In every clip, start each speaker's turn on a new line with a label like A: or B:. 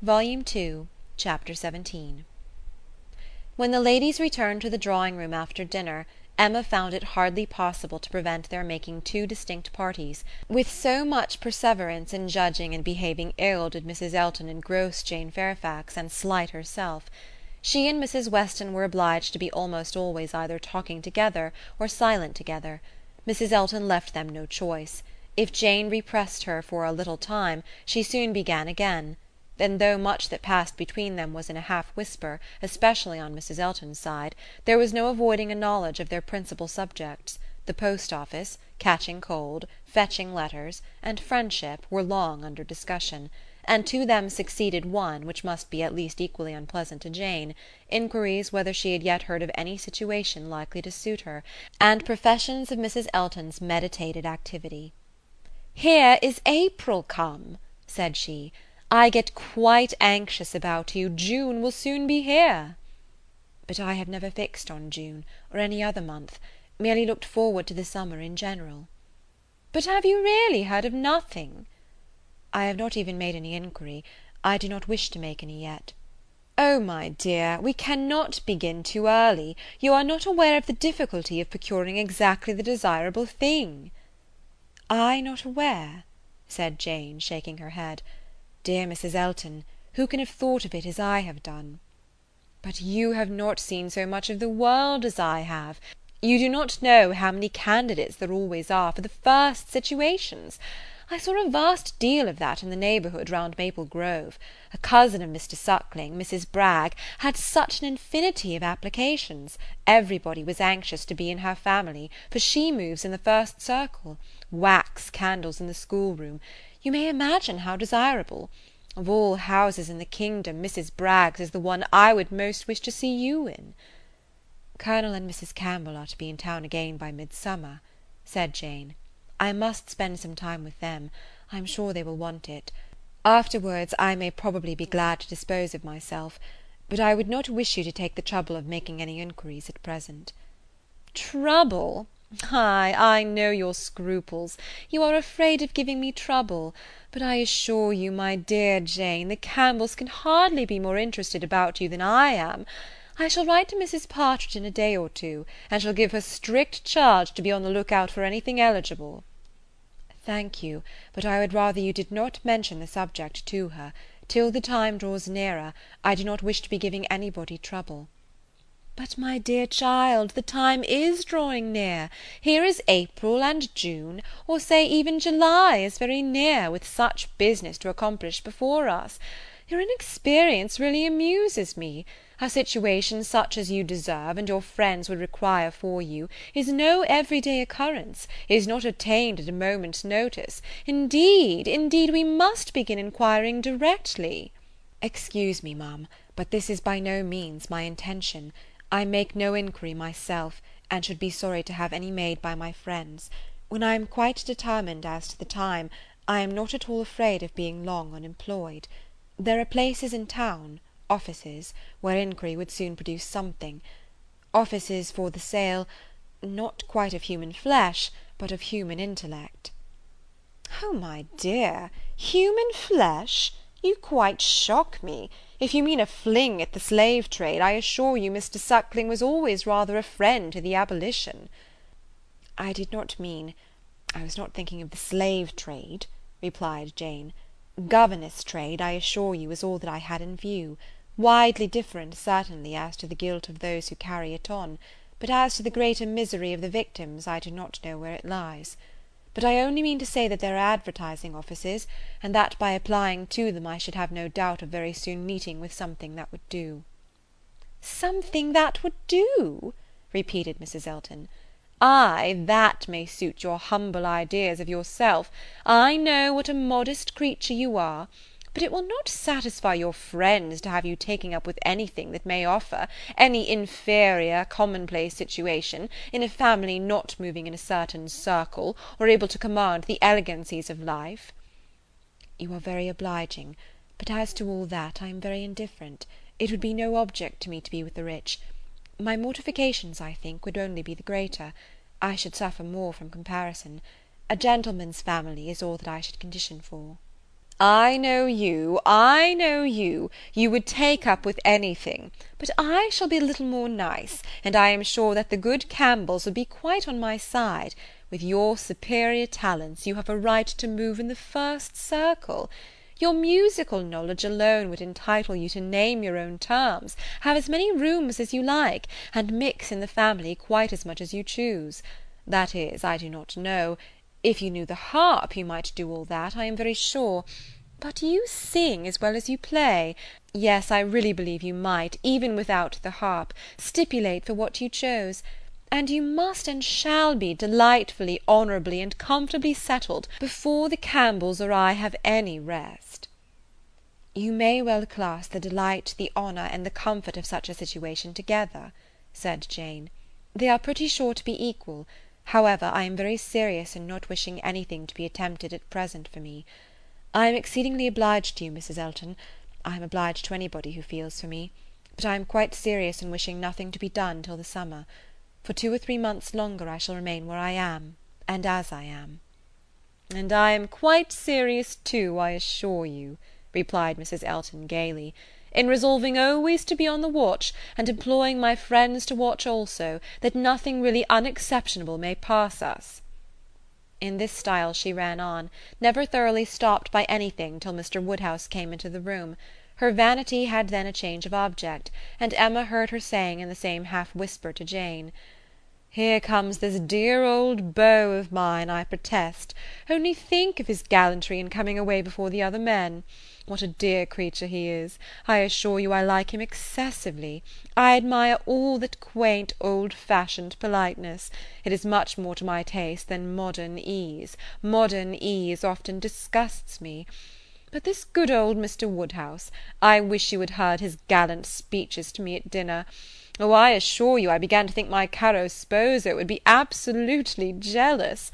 A: Volume II Chapter XVII When the ladies returned to the drawing room after dinner Emma found it hardly possible to prevent their making two distinct parties, with so much perseverance in judging and behaving ill did Mrs. Elton engross Jane Fairfax and slight herself. She and Mrs. Weston were obliged to be almost always either talking together or silent together. Mrs. Elton left them no choice. If Jane repressed her for a little time she soon began again and though much that passed between them was in a half whisper, especially on Mrs. Elton's side, there was no avoiding a knowledge of their principal subjects: the post office, catching cold, fetching letters, and friendship were long under discussion; and to them succeeded one, which must be at least equally unpleasant to Jane, inquiries whether she had yet heard of any situation likely to suit her, and professions of Mrs. Elton's meditated activity. "Here is April come," said she. I get quite anxious about you. June will soon be here." "But I have never fixed on June, or any other month; merely looked forward to the summer in general." "But have you really heard of nothing?" "I have not even made any inquiry. I do not wish to make any yet." "Oh, my dear, we cannot begin too early. You are not aware of the difficulty of procuring exactly the desirable thing." "I not aware?" said Jane, shaking her head. Dear Mrs. Elton, who can have thought of it as I have done? But you have not seen so much of the world as I have. You do not know how many candidates there always are for the first situations. I saw a vast deal of that in the neighbourhood round Maple Grove. A cousin of Mr. Suckling, Mrs. Bragg, had such an infinity of applications; everybody was anxious to be in her family, for she moves in the first circle. Wax candles in the schoolroom. You may imagine how desirable. Of all houses in the kingdom, Mrs. Bragg's is the one I would most wish to see you in." "Colonel and Mrs. Campbell are to be in town again by Midsummer," said Jane. "I must spend some time with them. I am sure they will want it. Afterwards I may probably be glad to dispose of myself; but I would not wish you to take the trouble of making any inquiries at present." "Trouble! Ay, I know your scruples. You are afraid of giving me trouble; but I assure you, my dear Jane, the Campbells can hardly be more interested about you than I am. I shall write to Mrs. Partridge in a day or two, and shall give her strict charge to be on the look out for anything eligible." "Thank you, but I would rather you did not mention the subject to her. Till the time draws nearer, I do not wish to be giving anybody trouble." "But, my dear child, the time is drawing near. Here is April and June, or say even July is very near, with such business to accomplish before us. Your inexperience really amuses me. A situation such as you deserve, and your friends would require for you, is no every day occurrence, is not attained at a moment's notice. Indeed, indeed, we must begin enquiring directly." "Excuse me, ma'am, but this is by no means my intention. I make no inquiry myself, and should be sorry to have any made by my friends. When I am quite determined as to the time, I am not at all afraid of being long unemployed. There are places in town, offices, where inquiry would soon produce something; offices for the sale, not quite of human flesh, but of human intellect." "Oh, my dear, human flesh! You quite shock me. If you mean a fling at the slave trade, I assure you Mr. Suckling was always rather a friend to the abolition." "I did not mean, I was not thinking of the slave trade," replied Jane. "Governess trade, I assure you, is all that I had in view; widely different, certainly, as to the guilt of those who carry it on; but as to the greater misery of the victims, I do not know where it lies. But I only mean to say that there are advertising offices, and that by applying to them I should have no doubt of very soon meeting with something that would do." "Something that would do!" repeated Mrs. Elton. "Ay, that may suit your humble ideas of yourself. I know what a modest creature you are but it will not satisfy your friends to have you taking up with anything that may offer, any inferior, commonplace situation, in a family not moving in a certain circle, or able to command the elegancies of life." "You are very obliging; but as to all that, I am very indifferent. It would be no object to me to be with the rich. My mortifications, I think, would only be the greater. I should suffer more from comparison. A gentleman's family is all that I should condition for." I know you, I know you; you would take up with anything; but I shall be a little more nice, and I am sure that the good Campbells will be quite on my side. With your superior talents, you have a right to move in the first circle. Your musical knowledge alone would entitle you to name your own terms, have as many rooms as you like, and mix in the family quite as much as you choose. That is, I do not know if you knew the harp, you might do all that, I am very sure; but you sing as well as you play; yes, I really believe you might, even without the harp, stipulate for what you chose; and you must and shall be delightfully, honourably, and comfortably settled, before the Campbells or I have any rest." "You may well class the delight, the honour, and the comfort of such a situation together," said Jane; "they are pretty sure to be equal. However, I am very serious in not wishing anything to be attempted at present for me. I am exceedingly obliged to you, Mrs. Elton; I am obliged to anybody who feels for me; but I am quite serious in wishing nothing to be done till the summer. For two or three months longer I shall remain where I am, and as I am." "And I am quite serious too, I assure you," replied Mrs. Elton gaily in resolving always to be on the watch, and imploring my friends to watch also, that nothing really unexceptionable may pass us." In this style she ran on, never thoroughly stopped by anything till Mr. Woodhouse came into the room; her vanity had then a change of object, and Emma heard her saying in the same half whisper to Jane, "Here comes this dear old beau of mine, I protest; only think of his gallantry in coming away before the other men! What a dear creature he is! I assure you I like him excessively. I admire all that quaint old fashioned politeness. It is much more to my taste than modern ease. Modern ease often disgusts me. But this good old Mr. Woodhouse, I wish you had heard his gallant speeches to me at dinner. Oh, I assure you I began to think my caro sposo would be absolutely jealous.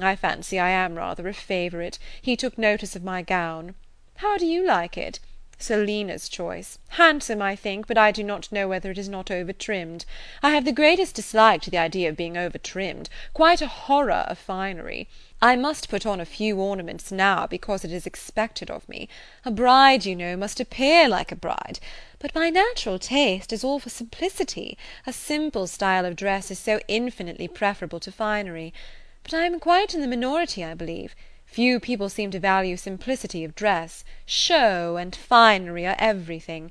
A: I fancy I am rather a favourite; he took notice of my gown. How do you like it? Selina's choice. Handsome, I think, but I do not know whether it is not over trimmed. I have the greatest dislike to the idea of being over trimmed; quite a horror of finery. I must put on a few ornaments now, because it is expected of me. A bride, you know, must appear like a bride; but my natural taste is all for simplicity; a simple style of dress is so infinitely preferable to finery. But I am quite in the minority, I believe. Few people seem to value simplicity of dress; show and finery are everything.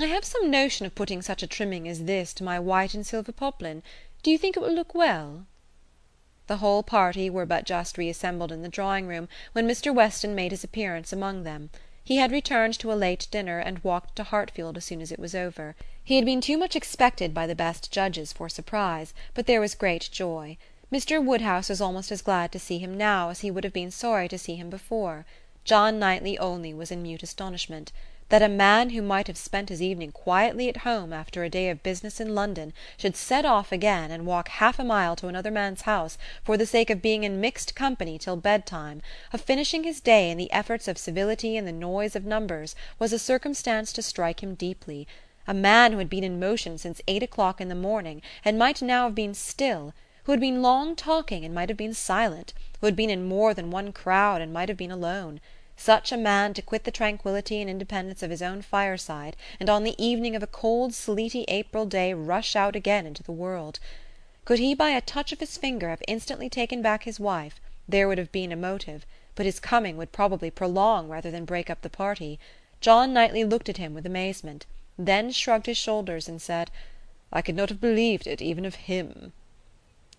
A: I have some notion of putting such a trimming as this to my white and silver poplin. Do you think it will look well?" The whole party were but just reassembled in the drawing room when Mr. Weston made his appearance among them. He had returned to a late dinner, and walked to Hartfield as soon as it was over. He had been too much expected by the best judges for surprise, but there was great joy. Mr. Woodhouse was almost as glad to see him now as he would have been sorry to see him before. John Knightley only was in mute astonishment. That a man who might have spent his evening quietly at home after a day of business in London should set off again and walk half a mile to another man's house for the sake of being in mixed company till bedtime, of finishing his day in the efforts of civility and the noise of numbers, was a circumstance to strike him deeply. A man who had been in motion since eight o'clock in the morning, and might now have been still who had been long talking and might have been silent, who had been in more than one crowd and might have been alone; such a man to quit the tranquillity and independence of his own fireside, and on the evening of a cold sleety April day rush out again into the world! Could he by a touch of his finger have instantly taken back his wife, there would have been a motive, but his coming would probably prolong rather than break up the party. John Knightley looked at him with amazement, then shrugged his shoulders and said, "I could not have believed it even of him."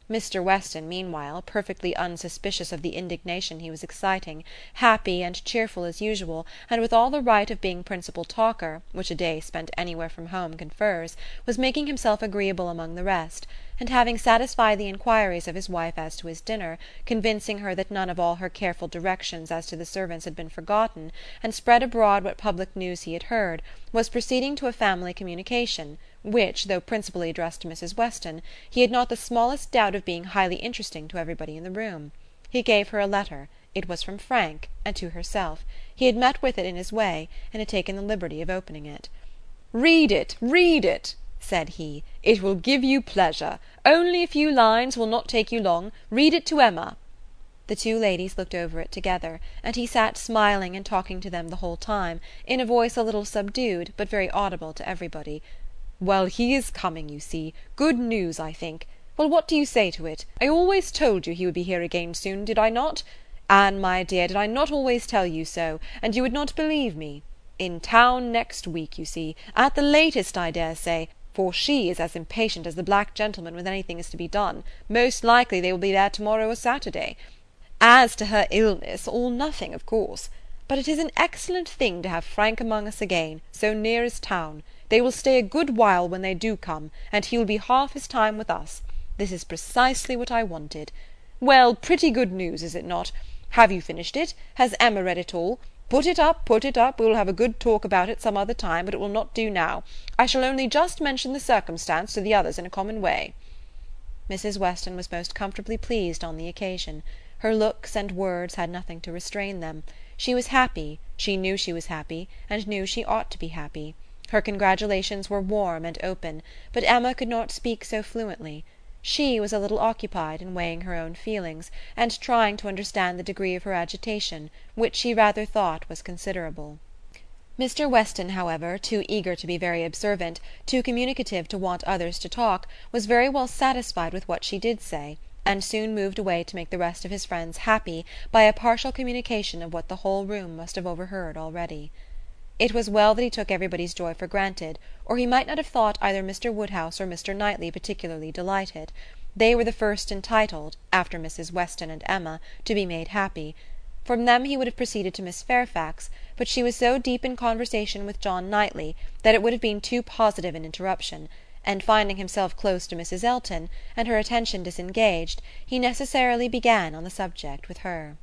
A: Mr. Weston, meanwhile, perfectly unsuspicious of the indignation he was exciting, happy and cheerful as usual, and with all the right of being principal talker, which a day spent anywhere from home confers, was making himself agreeable among the rest and having satisfied the inquiries of his wife as to his dinner, convincing her that none of all her careful directions as to the servants had been forgotten, and spread abroad what public news he had heard, was proceeding to a family communication, which, though principally addressed to Mrs. Weston, he had not the smallest doubt of being highly interesting to everybody in the room. He gave her a letter; it was from Frank, and to herself; he had met with it in his way, and had taken the liberty of opening it. "Read it, read it!" Said he, "it will give you pleasure. Only a few lines will not take you long. Read it to Emma." The two ladies looked over it together, and he sat smiling and talking to them the whole time, in a voice a little subdued, but very audible to everybody. "Well, he is coming, you see. Good news, I think. Well, what do you say to it? I always told you he would be here again soon, did I not? Anne, my dear, did I not always tell you so, and you would not believe me? In town next week, you see; at the latest, I dare say, for she is as impatient as the black gentleman when anything is to be done; most likely they will be there to morrow or Saturday. As to her illness, all nothing, of course. But it is an excellent thing to have Frank among us again, so near as town. They will stay a good while when they do come, and he will be half his time with us. This is precisely what I wanted. Well, pretty good news, is it not? Have you finished it? Has Emma read it all? Put it up, put it up. We will have a good talk about it some other time, but it will not do now. I shall only just mention the circumstance to the others in a common way. Mrs. Weston was most comfortably pleased on the occasion. Her looks and words had nothing to restrain them. She was happy, she knew she was happy, and knew she ought to be happy. Her congratulations were warm and open, but Emma could not speak so fluently. She was a little occupied in weighing her own feelings, and trying to understand the degree of her agitation, which she rather thought was considerable. Mr. Weston, however, too eager to be very observant, too communicative to want others to talk, was very well satisfied with what she did say and soon moved away to make the rest of his friends happy by a partial communication of what the whole room must have overheard already. It was well that he took everybody's joy for granted, or he might not have thought either Mr. Woodhouse or Mr. Knightley particularly delighted. They were the first entitled, after Mrs. Weston and Emma, to be made happy. From them he would have proceeded to Miss Fairfax, but she was so deep in conversation with John Knightley that it would have been too positive an interruption and finding himself close to Mrs. Elton, and her attention disengaged, he necessarily began on the subject with her.